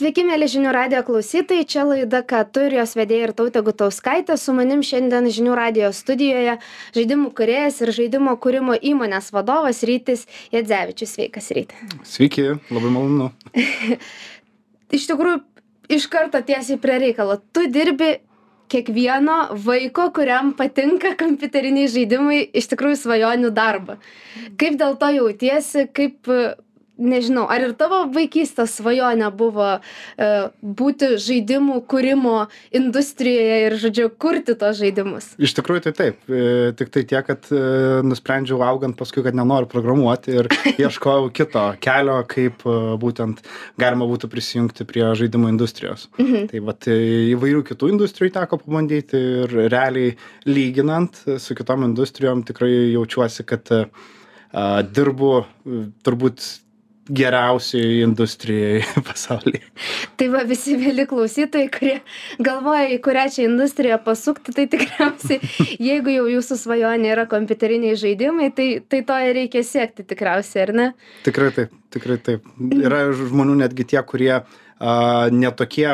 Sveiki, mėly žinių radio klausytojai, čia laida Ką turi jos vedėja ir tautė Gutauskaitė, su manim šiandien žinių radio studijoje žaidimų kuriejas ir žaidimo kūrimo įmonės vadovas Rytis Jadzevičius. Sveikas, Rytis. Sveiki, labai malonu. Iš tikrųjų, iš karto tiesiai prie reikalo. Tu dirbi kiekvieno vaiko, kuriam patinka kompiuteriniai žaidimai, iš tikrųjų svajonių darbą. Kaip dėl to jautiesi, kaip nežinau ar ir tavo vaikystės svajonė buvo e, būti žaidimų kūrimo industrijoje ir, žodžiu, kurti tos žaidimus? Iš tikrųjų tai taip, e, tik tai tiek, kad e, nusprendžiau augant paskui, kad nenoriu programuoti ir ieškojau kito kelio, kaip būtent galima būtų prisijungti prie žaidimų industrijos. Mhm. Tai vat įvairių kitų industrijų teko pabandyti ir realiai lyginant su kitom industrijom tikrai jaučiuosi, kad uh, dirbu turbūt geriausioj industrijoj pasaulyje. Tai va visi mėly klausytojai, kurie galvoja, į kurią čia industriją pasukti, tai tikriausiai, jeigu jau jūsų svajonė yra kompiuteriniai žaidimai, tai, tai to ir reikia siekti tikriausiai, ar ne? Tikrai taip, tikrai taip. Yra žmonių netgi tie, kurie Uh, netokie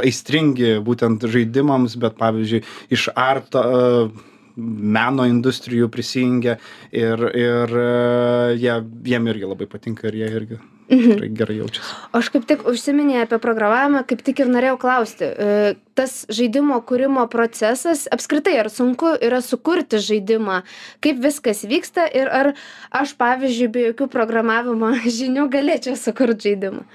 aistringi būtent žaidimams, bet pavyzdžiui, iš arto meno industrijų prisijungia ir, ir e, jie, jiem irgi labai patinka ir jie irgi Mhm. gerai jaučiasi. Aš kaip tik užsiminėjau apie programavimą, kaip tik ir norėjau klausti. E, tas žaidimo kūrimo procesas, apskritai, ar sunku yra sukurti žaidimą, kaip viskas vyksta ir ar aš, pavyzdžiui, be jokių programavimo žinių galėčiau sukurti žaidimą.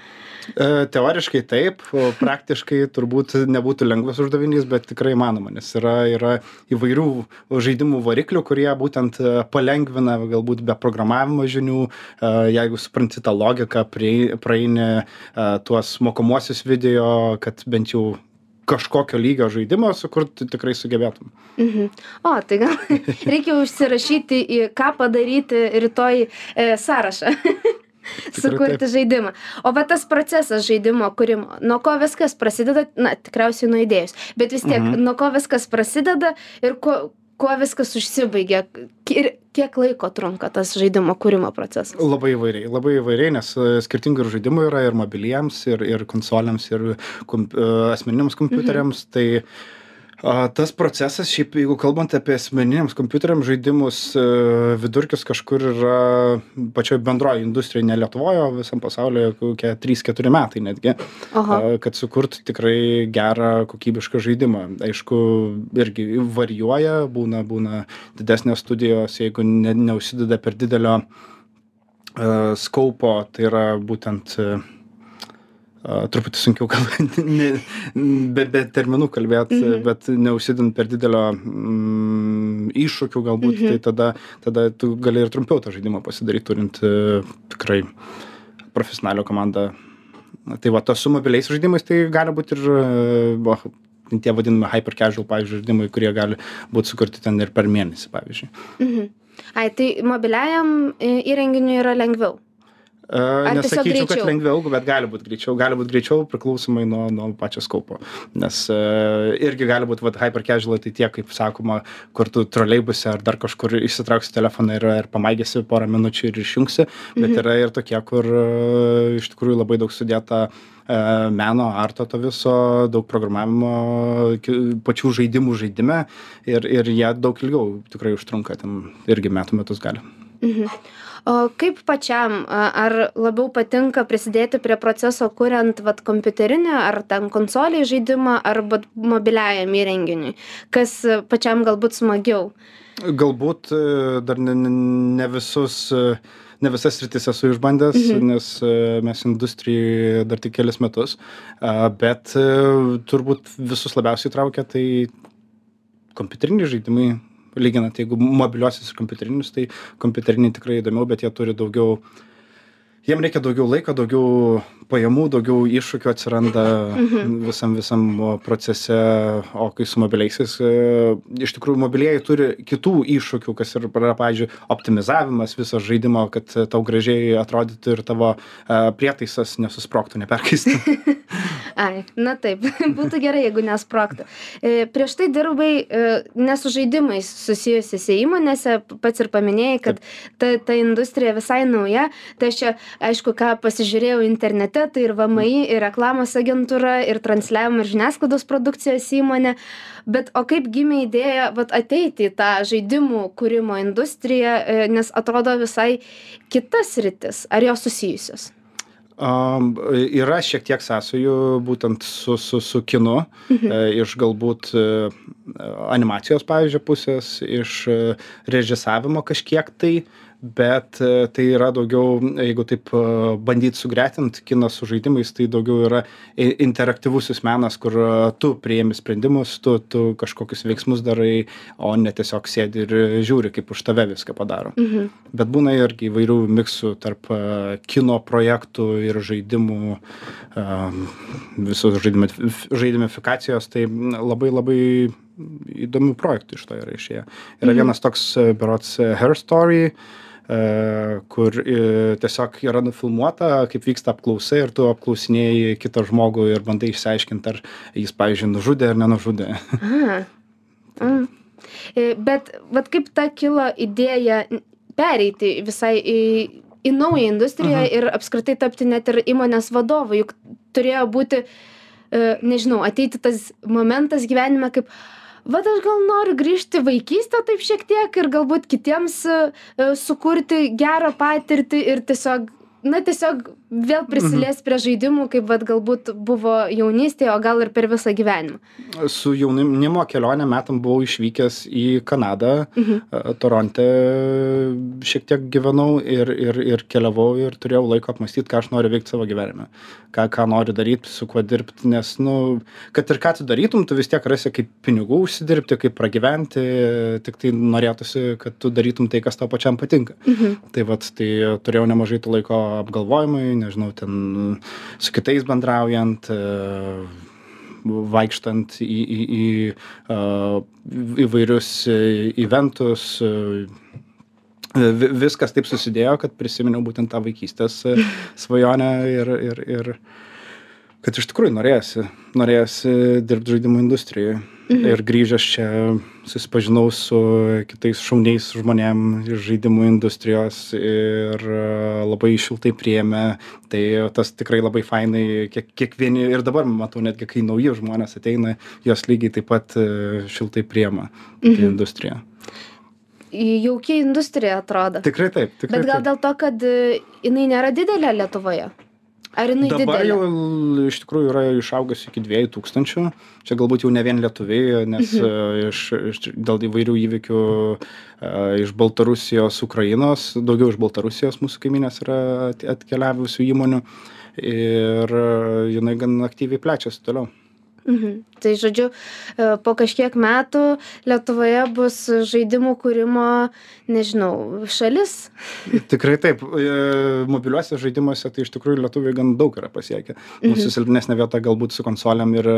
E, teoriškai taip, praktiškai turbūt nebūtų lengvas uždavinys, bet tikrai įmanoma, nes yra, yra įvairių žaidimų variklių, kurie būtent e, palengvina galbūt be programavimo žinių, e, jeigu supranti tą logiką, praeini tuos mokomuosius video, kad bent jau kažkokio lygio žaidimą sukurti tikrai sugebėtum. Mhm. O, tai gal reikia užsirašyti į ką padaryti rytoj e, sąrašą. sukurti žaidimą. O va tas procesas žaidimo kūrimo, nuo ko viskas prasideda, na, tikriausiai nuo idėjos, bet vis tiek, mhm. nuo ko viskas prasideda ir kuo, kuo viskas užsibaigia ir kiek laiko trunka tas žaidimo kūrimo procesas? Labai įvairiai, labai įvairiai, nes e, skirtingų žaidimų yra ir mobiliems, ir, ir konsoliams, ir komp, e, asmeniniams kompiuteriams. Mhm. Tai a tas procesas šiaip jeigu kalbant apie asmeniniams kompiuteriams žaidimus e, vidurkis kažkur yra pačioj bendroj industrijoj ne lietuvoj o visam pasaulyje kokie trys keturi metai netgi a kad sukurt tikrai gerą kokybišką žaidimą. Aišku irgi varijuoja būna būna didesnės studijos jeigu ne neužsideda per didelio a skaupo tai yra būtent truputį sunkiau gal ne, be, be terminų kalbėti, mhm. bet neužsidint per didelio mm, iššūkių galbūt, mhm. tai tada, tada tu gali ir trumpiau tą žaidimą pasidaryti, turint e, tikrai profesionalią komandą. Tai va, tos su mobiliais žaidimais tai gali būti ir bo, e, tie vadinami hyper casual, pavyzdžiui, žaidimai, kurie gali būti sukurti ten ir per mėnesį, pavyzdžiui. Mhm. Ai, tai mobiliajam e, įrenginiui yra lengviau. Nesakyčiau, kad lengviau, bet gali būti greičiau, gali būti greičiau priklausomai nuo, nuo pačio skaupo. Nes uh, irgi gali būti, hyper casual, tai tie, kaip sakoma, kur tu troleibuse ar dar kažkur išsitrauksi telefoną ir, ir pamaigėsi porą minučių ir išjungsi, bet mhm. yra ir tokie, kur uh, iš tikrųjų labai daug sudėta uh, meno, arto to viso, daug programavimo, pačių žaidimų žaidime ir, ir jie daug ilgiau tikrai užtrunka, ten irgi metų metus gali. Mhm o kaip pačiam ar labiau patinka prisidėti prie proceso kuriant vat kompiuterinį ar ten konsolei žaidimą arba mobiliajam įrenginiui? Kas pačiam galbūt smagiau? Galbūt e, dar ne, ne visus e, ne visas sritis esu išbandęs, mhm. nes e, mes industrijai dar tik kelias metus, bet turbūt visus labiausiai traukia tai kompiuteriniai žaidimai, lyginant jeigu mobiliuosius ir kompiuterinius tai kompiuteriniai tikrai įdomiau bet jie turi daugiau jiem reikia daugiau laiko daugiau pajamų daugiau iššūkių atsiranda mhm. visam visam procese o kai su mobiliaisiais e, iš tikrųjų mobilieji turi kitų iššūkių kas ir yra pavyzdžiui optimizavimas viso žaidimo kad tau gražiai atrodytų ir tavo e, prietaisas nesusprogtų neperkaistų. Ai na taip būtų gerai jeigu nesprogtų. E, prieš tai dirbai ne su žaidimais susijusiose įmonėse pats ir paminėjai kad ta ta industrija visai nauja tai aš čia aišku ką pasižiūrėjau internete tai ir vmi ir reklamos agentūra ir transliavimo ir žiniasklaidos produkcijos įmonė. Bet o kaip gimė idėja vat ateiti į tą žaidimų kūrimo industriją e, nes atrodo visai kita sritis. Ar jos susijusios? Um, yra šiek tiek sąsajų būtent su, su, su kinu, mhm. e, iš galbūt e, animacijos, pavyzdžiui, pusės, iš e, režisavimo kažkiek tai, bet e, tai yra daugiau jeigu taip e, bandyt sugretint kiną su žaidimais tai daugiau yra interaktyvusis menas kur e, tu priimi sprendimus tu tu kažkokius veiksmus darai o ne tiesiog sėdi ir žiūri kaip už tave viską padaro mhm. bet būna irgi įvairių miksų tarp kino projektų ir žaidimų visos žaidime žaidimifikacijos tai labai labai įdomių projektų iš to yra išėję yra Mhm. vienas toks berods her story kur e, tiesiog yra nufilmuota kaip vyksta apklausa ir tu apklausinėji kitą žmogų ir bandai išsiaiškint ar jis pavyzdžiui nužudė ar nenužudė Aha. Mm. E, Bet vat kaip ta kilo idėja pereiti visai į, į naują industriją Mhm. ir apskritai tapti net ir įmonės vadovu, juk turėjo būti, e, nežinau, ateiti tas momentas gyvenime, kaip, vad aš gal noriu grįžti į vaikystę taip šiek tiek ir galbūt kitiems e, sukurti gerą patirtį ir tiesiog, na tiesiog vėl prisilies prie žaidimų, kaip vad galbūt buvo jaunystėje, o gal ir per visą gyvenimą. su jaunimo kelionę metam buvau išvykęs į kanadą Mhm. e, toronte šiek tiek gyvenau ir ir ir keliavau ir turėjau laiko apmąstyt ką aš noriu veikt savo gyvenime ką ką noriu daryt su kuo dirbt nes nu kad ir ką tu darytum tu vis tiek rasi kaip pinigų užsidirbti kaip pragyventi tiktai norėtųsi kad tu darytum tai kas tau pačiam patinka Mhm. tai vat tai turėjau nemažai to laiko apgalvojimui nežinau ten su kitais bendraujant e, vaikštant į į į a, įvairius e, eventus e, vi- viskas taip susidėjo kad prisiminiau būtent tą vaikystės e, svajonę ir ir ir kad iš tikrųjų norėjosi norėjosi dirbt žaidimų industrijoj ir grįžęs čia susipažinau su kitais šauniais žmonėm iš žaidimų industrijos ir e, labai šiltai priėmė tai tas tikrai labai fainai kiek kiekvieni ir dabar matau netgi kai nauji žmonės ateina juos lygiai taip pat e, šiltai priima į industriją Jaukiai industrija atrodo. tikrai taip tikrai Bet gal taip. dėl to, kad e, jinai nėra didelė Lietuvoje? Ar jinai Dabar didelė? jau iš tikrųjų yra išaugusi iki dviejų tūkstančių. Čia galbūt jau ne vien lietuviai, nes Mhm. e, iš, iš, dėl įvairių įvykių e, iš Baltarusijos, Ukrainos, daugiau iš Baltarusijos mūsų kaiminės yra at- atkeliavusių įmonių ir e, jinai gan aktyviai plečiasi toliau. Mhm. Tai žodžiu, e, po kažkiek metų Lietuvoje bus žaidimų kūrimo, nežinau, šalis. Tikrai taip, e, mobiliuose žaidimuose tai iš tikrųjų lietuviai gan daug yra pasiekę. Mūsų silpnesnė vieta galbūt su konsoliam ir e,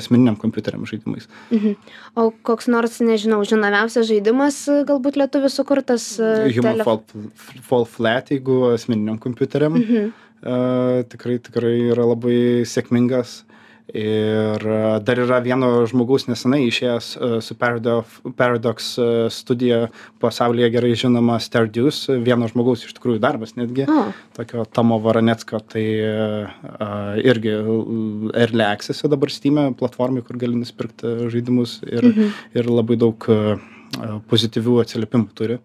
asmeniniam kompiuteriam žaidimais. Mhm. O koks nors, nežinau, žinomiausias žaidimas galbūt lietuvių sukurtas. Human telef- Fall, Fall Flat, jeigu asmeniniam kompiuteriam. Mhm. E, tikrai, tikrai yra labai sėkmingas. Ir e, dar yra vieno žmogaus nesenai išėjęs e, su Paradox, Paradox e, studija pasaulyje gerai žinoma Stardews, vieno žmogaus iš tikrųjų darbas netgi, O, tokio Tomo Varanecko, tai uh, irgi Early Access dabar Steam platformai, kur gali nusipirkti žaidimus ir, Mhm. ir labai daug uh, pozityvių atsiliepimų turi.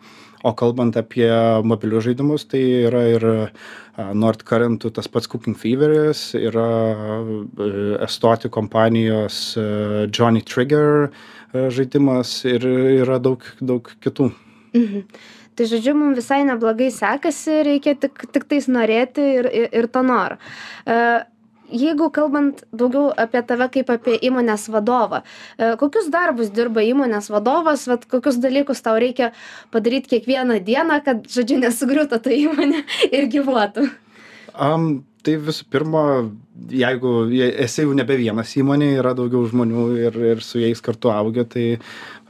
O kalbant apie mobilius žaidimus, tai yra ir uh, Nord Currentų tas pats Cooking Feveris, yra uh, Estoti kompanijos uh, Johnny Trigger uh, žaidimas ir yra daug, daug kitų. Mhm. Tai žodžiu, mums visai neblogai sekasi, reikia tik, tik tais norėti ir, ir, ir to noro. E, Jeigu kalbant daugiau apie tave kaip apie įmonės vadovą, e, kokius darbus dirba įmonės vadovas, vat, kokius dalykus tau reikia padaryti kiekvieną dieną, kad, žodžiu, nesugriūtų ta įmonė ir gyvuotų? Um, tai visų pirma, jeigu je- esi jau nebe vienas įmonė, yra daugiau žmonių ir, ir su jais kartu augi, tai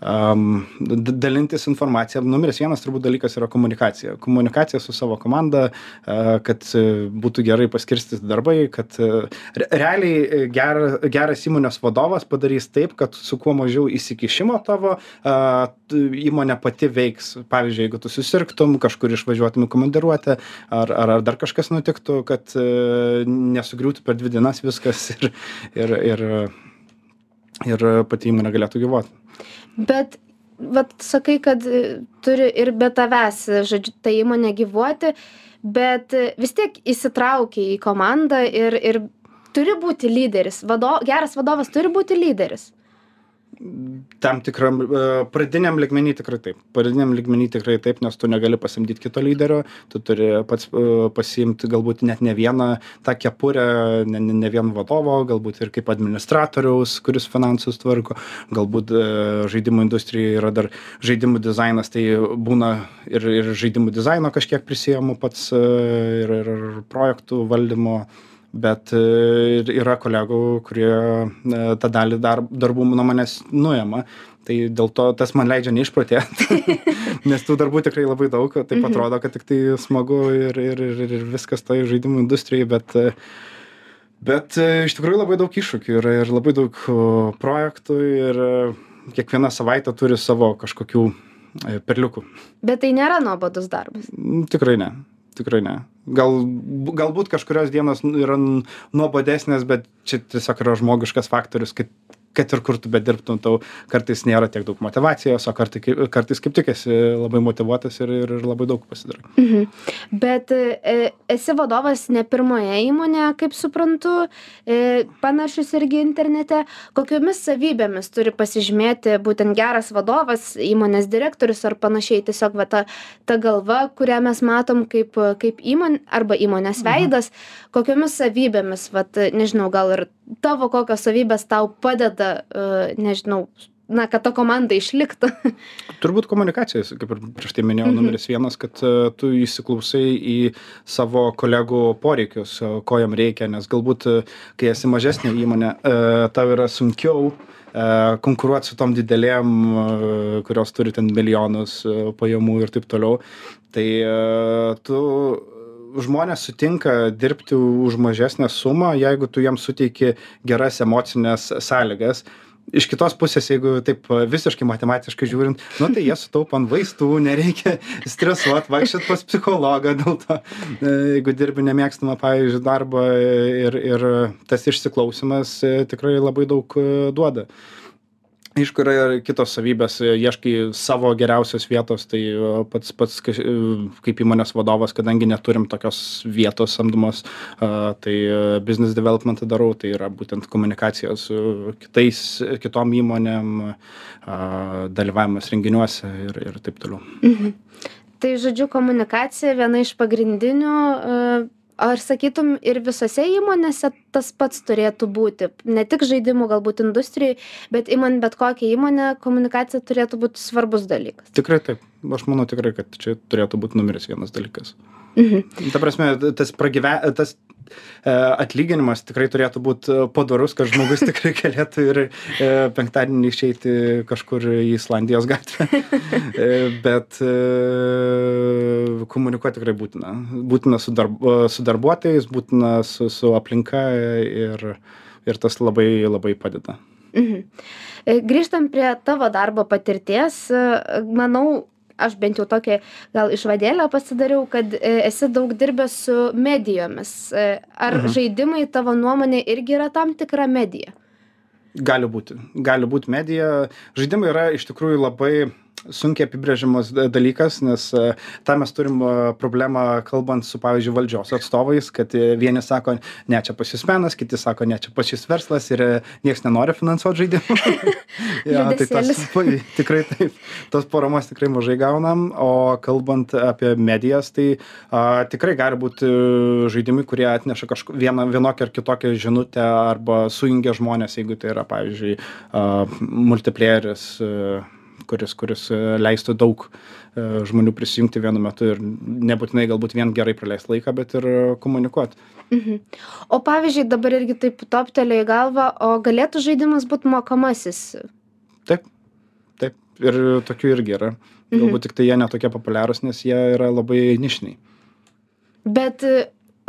am, dalintis informacija. Numeris vienas turbūt dalykas yra komunikacija. Komunikacija su savo komanda, kad e, būtų gerai paskirstyti darbai, kad e, re- realiai e, ger, geras įmonės vadovas padarys taip, kad su kuo mažiau įsikišimo tavo įmonė pati veiks. Pavyzdžiui, jeigu tu susirgtum, kažkur išvažiuotum į komandiruotę, ar, ar, ar dar kažkas nutiktų, kad nesugriūtų per dvi dienas viskas ir, ir, ir, ir pati įmonė galėtų gyvuoti. Bet, vat, sakai, kad turi ir be tavęs, žodžiu, ta įmonė gyvuoti, bet vis tiek įsitraukia į komandą ir, ir turi būti lyderis. Vado, geras vadovas turi būti lyderis. Tam tikram e, pradiniam ligmenį tikrai taip. Pradiniam ligmenį tikrai taip, nes tu negali pasamdyti kito lyderio, tu turi pats e, pasiimti galbūt net ne vieną tą kepurę, ne, ne, ne vien vadovo, galbūt ir kaip administratoriaus, kuris finansus tvarko, galbūt e, žaidimų industrijoje yra dar žaidimų dizainas, tai būna ir, ir žaidimų dizaino kažkiek prisijėmų pats ir, ir projektų valdymo bet e, ir yra kolegų, kurie e, tą dalį dar, darbų nuo manęs nuėma. Tai dėl to tas man leidžia neišprotėti, nes tų darbų tikrai labai daug, Mhm. atrodo, kad tik tai smagu ir, ir, ir, ir viskas toje žaidimų industrijai, bet, e, bet iš tikrųjų labai daug iššūkių yra ir labai daug projektų ir kiekviena savaitė turi savo kažkokių perliukų. Bet tai nėra nuobodus darbas. Tikrai ne. Tikrai ne. Gal, galbūt kažkurios dienos yra nuobodesnės, bet čia tiesiog yra žmogiškas faktorius, kad, kad ir kur tu bedirbtum, tau kartais nėra tiek daug motivacijos, o kartais, kaip- kartais kaip tik esi labai motivuotas ir, ir, ir labai daug pasidarai. Mhm. Bet e, esi vadovas ne pirmoje įmonėje, kaip suprantu, e, panašus irgi internete. Kokiomis savybėmis turi pasižymėti būtent geras vadovas, įmonės direktorius ar panašiai, tiesiog va, ta, ta galva, kurią mes matom kaip, kaip įmonė arba įmonės veidas, kokiomis savybėmis, va, nežinau, gal ir tavo kokios savybės tau padeda, e, nežinau, na, kad ta komanda išliktų. Turbūt komunikacijos, kaip ir prieš tai minėjau, Mhm. numeris vienas, kad e, tu įsiklausai į savo kolegų poreikius, e, ko jam reikia, nes galbūt, kai esi mažesnė įmonė, tau yra sunkiau konkuruoti su tom didelėm, kurios turi ten milijonus pajamų ir taip toliau. Tai tu žmonės sutinka dirbti už mažesnę sumą, jeigu tu jiems suteiki geras emocinės sąlygas. Iš kitos pusės, jeigu taip visiškai matematiškai žiūrint, nu tai jie sutaupo ant vaistų, nereikia stresuoti, vaikščioti pas psichologą dėl to, jeigu dirbi nemėgstamą, pavyzdžiui, darbą ir, ir tas išsiklausimas e, tikrai labai daug duoda. Aišku, yra ir kitos savybės, ieškai savo geriausios vietos, tai e, pats, pats e, kaip įmonės vadovas, kadangi neturim tokios vietos samdomos, a, tai e, business development darau, tai yra būtent komunikacija su kitais, kitom įmonėm, a, dalyvavimas renginiuose ir, ir taip toliau. Mhm. Tai žodžiu, komunikacija viena iš pagrindinių. Ar sakytum, ir visose įmonėse tas pats turėtų būti? Ne tik žaidimų, galbūt industrijai, bet įmant bet kokią įmonę, komunikacija turėtų būti svarbus dalykas. Tikrai taip, aš manau tikrai, kad čia turėtų būti numeris vienas dalykas. Mhm. Ta prasme, tas, pragyve, tas atlyginimas tikrai turėtų būti padorus, kad žmogus tikrai galėtų ir e, penktadienį išeiti kažkur į Islandijos gatvę. E, bet e, komunikuoti tikrai būtina. Būtina su, darb, su darbuotojais, būtina su, su aplinka ir, ir tas labai labai padeda. Mhm. E, Grįžtant prie tavo darbo patirties, e, manau, aš bent jau tokią gal išvadėlę pasidariau, kad e, esi daug dirbęs su medijomis. E, Ar Mhm. žaidimai tavo nuomonė irgi yra tam tikra medija? Gali būti. Gali būti medija. Žaidimai yra iš tikrųjų labai sunkiai apibrėžiamas da- dalykas, nes e, tą mes turim e, problemą kalbant su, pavyzdžiui, valdžios atstovais, kad e, vieni sako, ne, čia pas jūs menas, kiti sako, ne, čia pas jūs verslas ir e, niekas nenori finansuoti žaidimų. jo, tai tas, pa- tikrai taip, tos paramos tikrai mažai gaunam, o kalbant apie medijas, tai a, tikrai gali būti e, žaidimai, kurie atneša kažko, vieną, vienokią ar kitokią žinutę arba sujungia žmonės, jeigu tai yra, pavyzdžiui, a, multiplayeris. e, kuris, kuris e, leistų daug e, žmonių prisijungti vienu metu ir nebūtinai galbūt vien gerai praleisti laiką, bet ir e, komunikuoti. Mhm. O pavyzdžiui, dabar irgi taip toptelė į galvą, o galėtų žaidimas būti mokamasis? Taip. taip ir tokių irgi yra galbūt tiktai jie ne tokie populiarūs nes jie yra labai nišiniai Bet,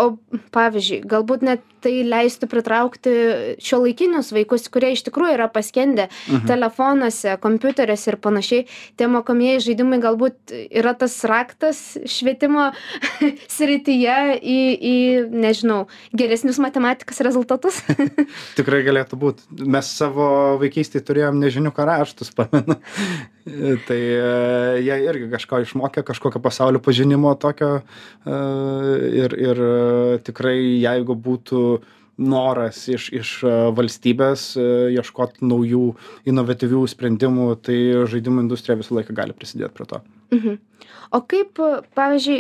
o pavyzdžiui, galbūt net tai leistų pritraukti šiuolaikinius vaikus, kurie iš tikrųjų yra paskendę mhm. telefonuose, kompiuteriuose ir panašiai. Tie mokomieji žaidimai galbūt yra tas raktas švietimo srityje į, į, nežinau, geresnius matematikas rezultatus. Tikrai galėtų būti. Mes savo vaikystėje turėjom nežinių karaštus, pamenu. tai uh, jie irgi kažko išmokė, kažkokio pasaulio pažinimo tokio uh, ir, ir tikrai jeigu būtų noras iš, iš valstybės ieškoti naujų inovatyvių sprendimų, tai žaidimų industrija visą laiką gali prisidėti prie to. Mhm. O kaip, pavyzdžiui,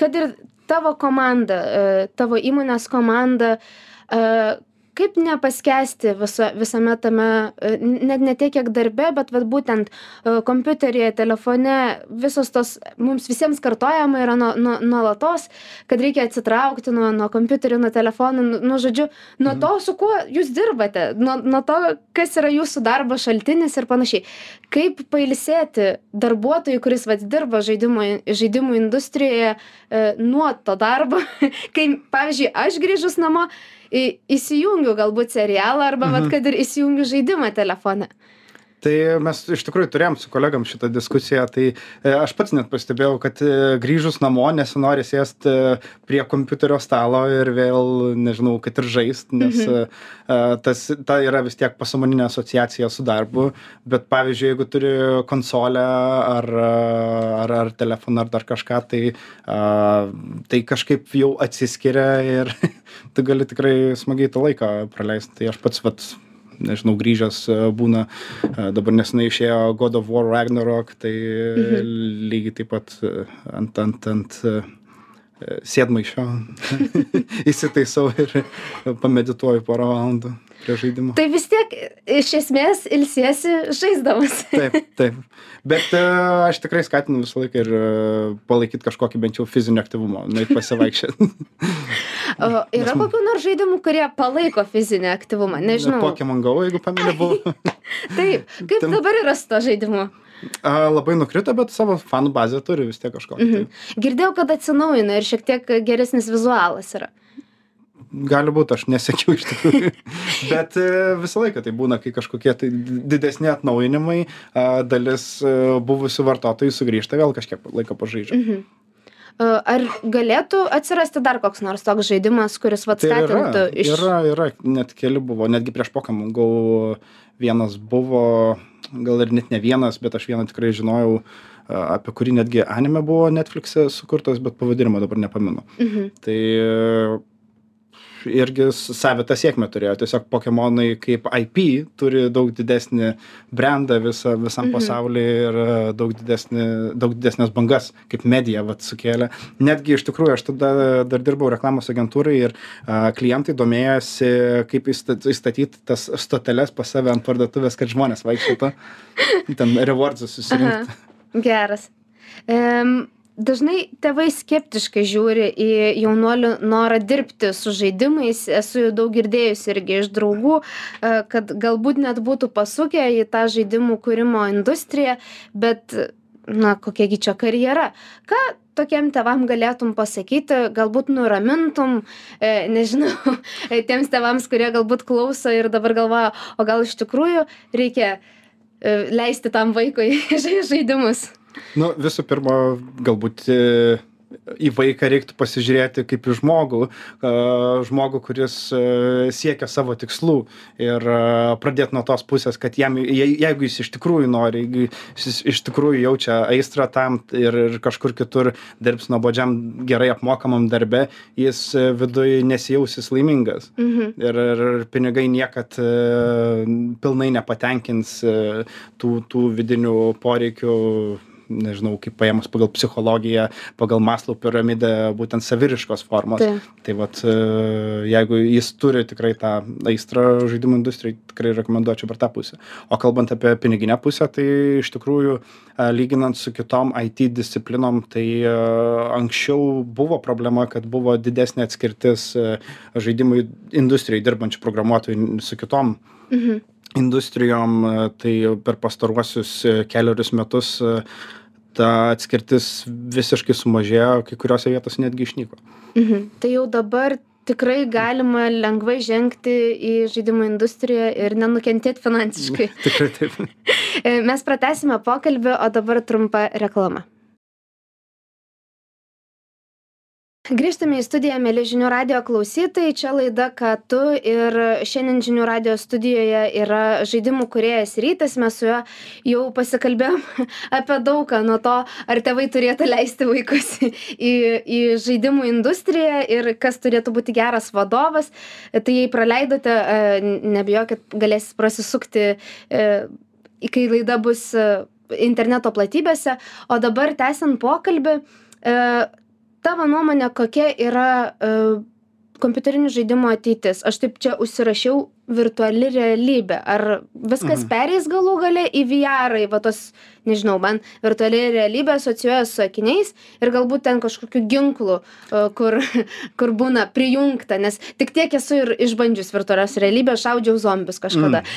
kad ir tavo komanda, tavo įmonės komanda, kaip nepaskęsti visa visame tame e, net ne tiek kiek darbe bet vat būtent e, kompiuteryje telefone visos tos mums visiems kartojama yra nuo nuo nuolatos kad reikia atsitraukti nuo nuo kompiuterių nuo telefonų nu, nu žodžiu nuo to su kuo jūs dirbate nuo nuo to kas yra jūsų darbo šaltinis ir panašiai. Kaip pailsėti darbuotojui kuris vat dirba žaidimų žaidimų industrijoje e, nuo to darbo kai pavyzdžiui aš grįžus namo į įsijungiu galbūt serialą arba vat Mhm. kad ir įsijungiu žaidimą telefone Tai mes iš tikrųjų turėjom su kolegom šitą diskusiją, tai e, aš pats net pastebėjau, kad e, grįžus namo nesinori sėsti prie kompiuterio stalo ir vėl, nežinau, kad ir žaist, nes Mhm. e, tas, ta yra vis tiek pasąmoninė asociacija su darbu, bet pavyzdžiui, jeigu turi konsolę ar, ar, ar telefoną ar dar kažką, tai, tai kažkaip jau atsiskiria ir tu gali tikrai smagiai tą laiką praleisti. Tai aš pats, vat, nežinau, grįžęs e, būna, e, dabar nesenai išėjo God of War Ragnarok, tai Mhm. lygiai taip pat e, ant, ant, ant sėdmaišio įsitaisau ir pamedituoju porą valandų prie žaidimo. tai vis tiek iš esmės ilsiesi žaisdamas Taip, taip. Bet e, aš tikrai skatinu visą laiką ir palaikyti kažkokį bent jau fizinį aktyvumą, nueit pasivaikščioti. o yra kokių nors žaidimų kurie palaiko fizinį aktyvumą nežinau Pokemon Go, jeigu pameni, buvo. taip kaip Tam- dabar yra su to žaidimu A, labai nukrito, bet savo fanų bazę turi vis tiek kažkokį. Mhm. tai girdėjau kad atsinaujino ir šiek tiek geresnis vizualas yra Gali būti, aš nesakiau iš tikrųjų. Bet e, visą laiką tai būna, kai kažkokie tai didesni atnaujinimai, dalis e, buvusių vartotojų sugrįžta, vėl kažkiek laiko pažaidžia. Mhm. E, Ar galėtų atsirasti dar koks nors toks žaidimas, kuris vat Tai yra, skatintų iš... yra, yra, net keli buvo, netgi prieš Pokemon Go vienas buvo, gal ir net ne vienas, bet aš vieną tikrai žinojau, apie kurį netgi anime buvo Netflix'e sukurtas, bet pavadinimo dabar nepamenu. Mhm. Tai irgi savitą sėkmę turėjo. Tiesiog Pokemonai kaip IP turi daug didesnį brandą visa, visam Mhm. pasaulyje ir e, daug, didesnį, daug didesnės bangas kaip medija vat, sukėlė. Netgi iš tikrųjų aš tada dar dirbau reklamos agentūrai ir a, klientai domėjosi, kaip įstat- įstatyti tas stoteles pas save ant parduotuvės, kad žmonės vaikščiotų. Ten rewardsus susirinkti. Aha, geras. Um, dažnai tėvai skeptiškai žiūri į jaunuolių norą dirbti su žaidimais. Esu daug girdėjusi irgi iš draugų, e, kad galbūt net būtų pasukę į tą žaidimų kūrimo industriją, bet, na, kokiagi čia karjera. Ką tokiem tėvam galėtum pasakyti, galbūt nuramintum, e, nežinau, tiems tėvams, kurie galbūt klauso ir dabar galvoja, o gal iš tikrųjų reikia e, leisti tam vaikui žai- žaidimus. Nu, visų pirma, galbūt e, į vaiką reiktų pasižiūrėti kaip į žmogų, a, žmogų, kuris e, siekia savo tikslų ir pradėti nuo tos pusės, kad jam, je- jeigu jis iš tikrųjų nori, jeigu jis iš tikrųjų jaučia aistrą tam ir, ir kažkur kitur dirbs nuobodžiam gerai apmokamam darbe, jis e, viduje nesijausis laimingas Mhm. ir, ir pinigai niekad e, pilnai nepatenkins e, tų, tų vidinių poreikių nežinau, kaip paėmus pagal psichologiją, pagal Maslow piramidę, būtent saviriškos formos. Tai vat, e, jeigu jis turi tikrai tą aistrą žaidimų industrijai, tikrai rekomenduočiau per tą pusę. O kalbant apie piniginę pusę, tai iš tikrųjų, e, lyginant su kitom IT disciplinom, tai e, anksčiau buvo problema, kad buvo didesnė atskirtis žaidimų industrijai dirbančių programuotojų su kitom Mhm. industrijom, tai per pastaruosius keliarius metus ta atskirtis visiškai sumažėjo, kai kuriuose vietose netgi išnyko. Mhm. Tai jau dabar tikrai galima lengvai žengti į žaidimų industriją ir nenukentėti finansiškai. Tikrai taip. Mes pratesime pokalbį, o dabar trumpa reklama. Grįžtame į studiją mieli žinių radijo klausytojai. Čia laida ką tu? Ir šiandien žinių radijo studijoje yra žaidimų kūrėjas rytis. Mes su juo jau pasikalbėjom apie daug ką nuo to ar tėvai turėtų leisti vaikus į į žaidimų industriją ir kas turėtų būti geras vadovas. Tai jei praleidote e, nebijokit galėsit prasisukti e, kai laida bus e, interneto platybėse. O dabar tęsiant pokalbį tavo nuomone kokia yra e, kompiuterinių žaidimų ateitis? Aš taip čia užsirašiau virtuali realybė. Ar viskas Mhm. pereis galų gale į VR į va tuos nežinau man virtuali realybė asocijuojas su akiniais ir galbūt ten kažkokiu ginklu e, kur kur būna prijungta nes tik tiek esu ir išbandžius virtualios realybės šaudžiau zombius kažkada.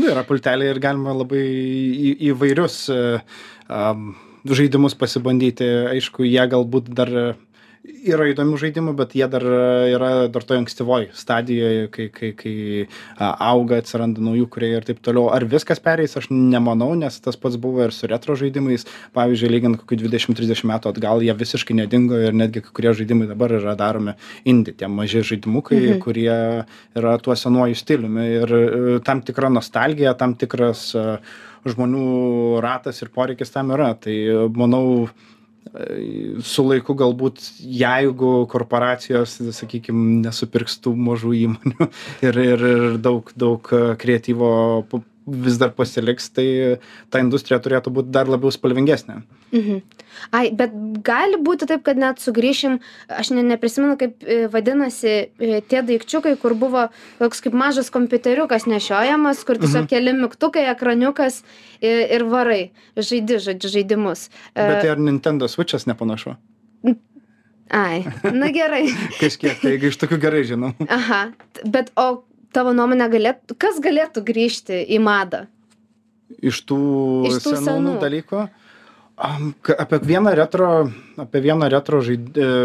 Nu, yra pulteliai ir galima labai į, įvairius um, žaidimus pasibandyti. Aišku, jie galbūt dar yra įdomių žaidimų, bet jie dar e, yra dar toje ankstyvoje stadijoje, kai, kai, kai auga, atsiranda naujų kuriejų ir taip toliau. Ar viskas pereis, aš nemanau, nes tas pats buvo ir su retro žaidimais. Pavyzdžiui, lyginant kokių 20-30 metų atgal, jie visiškai nedingo ir netgi kai kurie žaidimai dabar yra daromi indie, tie maži žaidimukai, mhm. kurie yra tuo senuoju stiliumi ir e, tam tikra nostalgija, tam tikras e, žmonių ratas ir poreikis tam yra. Tai manau, su laiku galbūt jeigu korporacijos, sakykime, nesupirks tų mažų įmonių ir, ir, ir daug, daug e, kreatyvo vis dar pasiliks, tai ta industrija turėtų būti dar labiau spalvingesnė. Mhm. Ai, bet gali būti taip, kad net sugrįšim, aš ne, neprisimenu, kaip e, vadinasi e, tie daikčiukai, kur buvo toks kaip mažas kompiuteriukas nešiojamas, kur tiesiog Mhm. keli mygtukai, ekraniukas ir, ir varai, žaidi, žodžiu, žaidimus. E, Bet tai ar Nintendo Switch'as nepanašu? Ai, na gerai. Kažkiek, tai iš tokių gerai žinau. Aha, bet o tavo nuomonė galėtų, kas galėtų grįžti į madą? Iš tų, Iš tų senų, senų. dalykų. Apie vieną retro, apie vieną retro e,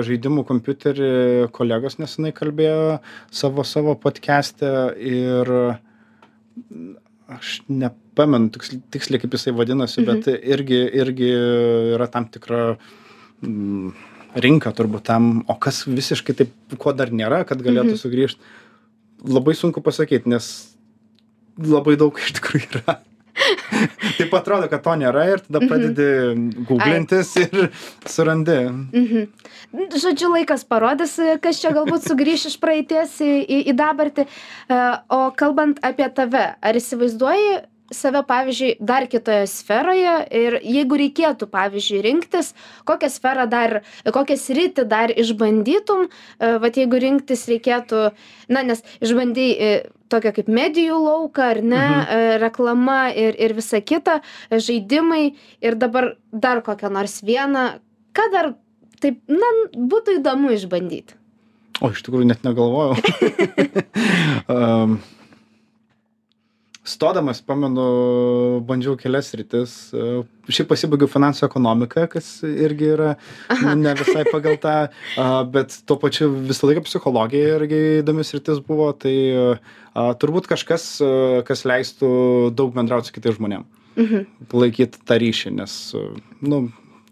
žaidimų kompiuterį kolegos nesenai kalbėjo savo, savo podcast'e ir mm, aš nepamenu tiksliai, tiksliai kaip jisai vadinasi, Mhm. bet irgi, irgi yra tam tikra mm, rinka turbūt tam, o kas visiškai taip, ko dar nėra, kad galėtų Mhm. sugrįžti, labai sunku pasakyti, nes labai daug iš tikrųjų yra. Taip atrodo, kad to nėra ir tada pradedi googlintis ir surandi. Mhm. Žodžiu, laikas parodys, kas čia galbūt sugrįš iš praeities į, į, į dabartį. E, O kalbant apie tave, ar įsivaizduoji save, pavyzdžiui, dar kitoje sferoje ir jeigu reikėtų, pavyzdžiui, rinktis, kokią sferą dar, kokią sritį dar išbandytum, e, vat jeigu rinktis reikėtų, na, nes išbandy tokią kaip medijų lauką, ar ne, Mhm. mhm. reklama ir, ir visa kita, e, žaidimai ir dabar dar kokią nors vieną, ką dar taip, na, būtų įdomu išbandyti. O iš tikrųjų net negalvojau. stodamas, pamenu, bandžiau kelias rytis. Šiaip pasibaigiau finansų ekonomiką, kas irgi yra ne visai pagal tą, a, bet tuo pačiu visą laiką psichologija irgi įdomis rytis buvo. Tai a, turbūt kažkas, kas leistų daug bendrauti su kitais žmonėmis. Mhm. palaikyti tą ryšį, nes, nu,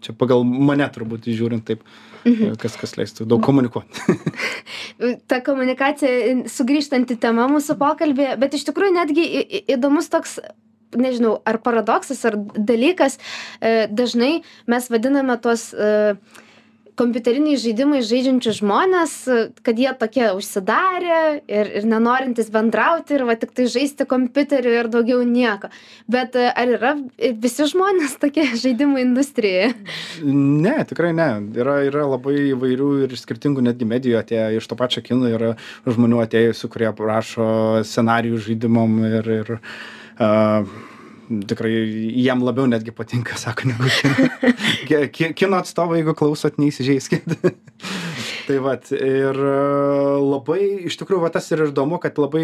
čia pagal mane turbūt žiūrint taip, Mhm. kas, kas leistų daug komunikuoti. ta komunikacija sugrįžtanti tema mūsų pokalbėje, bet iš tikrųjų netgi įdomus toks nežinau, ar paradoksas, ar dalykas, e, dažnai mes vadiname tuos e, kompiuteriniai žaidimai žaidžiančius žmonės, e, kad jie tokie užsidarę ir, ir nenorintys bendrauti ir va tik tai žaisti kompiuteriu ir daugiau nieko. Bet e, ar yra visi žmonės tokie žaidimų industrijoje? ne, tikrai ne. Yra, yra labai įvairių ir skirtingų netgi medijų atėję iš to pačio kino, yra žmonių atėjusių, kurie prašo scenarijų žaidimam ir, ir uh, tikrai jiem labiau netgi patinka, sako, negu kino. Ki- ki- Kino atstovai, jeigu klausot, neįsižeiskit. tai vat ir labai iš tikrųjų va tas ir įdomu kad labai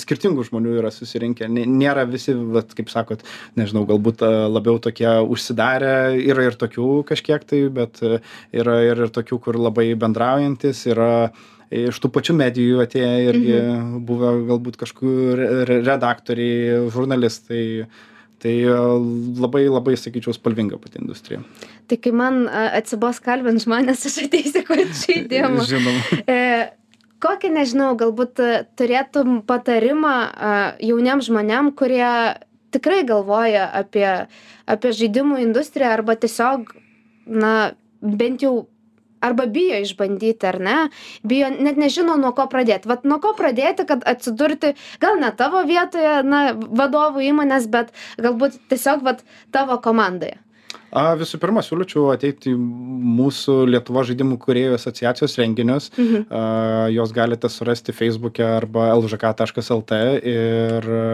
skirtingų žmonių yra susirinkę nė nėra visi vat kaip sakot nežinau galbūt labiau tokie užsidarę yra ir tokių kažkiek tai bet yra ir tokių kur labai bendraujantys yra iš tų pačių medijų atėję irgi buvę galbūt kažkur re redaktoriai žurnalistai. Tai labai labai sakyčiau spalvinga pati industrija. Tai kai man a, atsibos kalbint žmonės, aš ateisiu kurti žaidimą. žinoma. E, kokį, nežinau, galbūt a, turėtum patarimą jauniem žmonėm, kurie tikrai galvoja apie, apie žaidimų industriją arba tiesiog, na, bent jau arba bijo išbandyti, ar ne? Bijo, net nežino, nuo ko pradėti. Vat nuo ko pradėti, kad atsidurti, gal ne tavo vietoje, na, vadovų įmonės, bet galbūt tiesiog, vat, tavo komandoje. A, visų pirma, siūlyčiau ateiti į mūsų Lietuvo žaidimų kuriejų asociacijos renginius. Mhm. A, jos galite surasti Facebook'e arba lžk.lt ir a,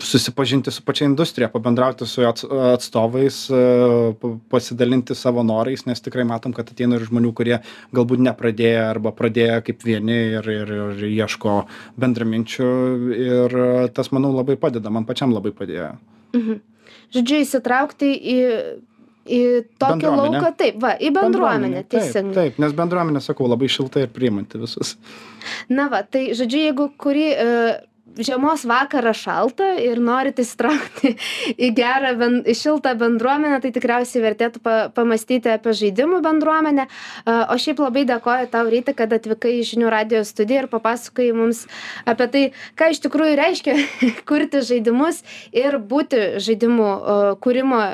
susipažinti su pačia industrija, pabendrauti su ats- atstovais, pa- pasidalinti savo norais, nes tikrai matom, kad ateina ir žmonių, kurie galbūt nepradėjo arba pradėjo kaip vieni ir, ir, ir ieško bendraminčių ir tas, manau, labai padeda, man pačiam labai padėjo. Mhm. Žodžiu, įsitraukti į, į tokį Bendruomenę. lauką, taip, va, į bendruomenę, Taip, teisingai. taip, nes bendruomenė, sakau, labai šilta ir priimanti visus. Na va, tai žodžiu, jeigu kurį e, žiemos vakarą šalta ir norit įsitraukti į gerą, ben, į šiltą bendruomenę, tai tikriausiai vertėtų pa, pamastyti apie žaidimų bendruomenę. O šiaip labai dėkoju tau, Ryti, kad atvykai į žinių radio studiją ir papasakai mums apie tai, ką iš tikrųjų reiškia kurti žaidimus ir būti žaidimų kūrimo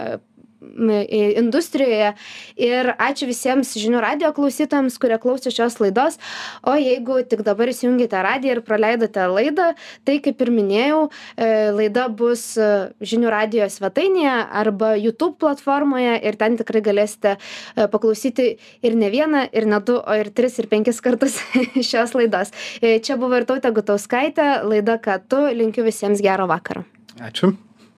industrijoje. Ir ačiū visiems žinių radio klausytojams, kurie klausė šios laidos. O jeigu tik dabar įsijungėte radiją ir praleidote laidą, tai kaip ir minėjau, e, laida bus e, žinių radio svetainėje arba YouTube platformoje ir ten tikrai galėsite e, paklausyti ir ne vieną, ir ne du, o ir tris, ir penkis kartus šios laidos. Čia buvo ir tautė Gutauskaitė, laida ką tu, linkiu visiems gero vakaro. Ačiū.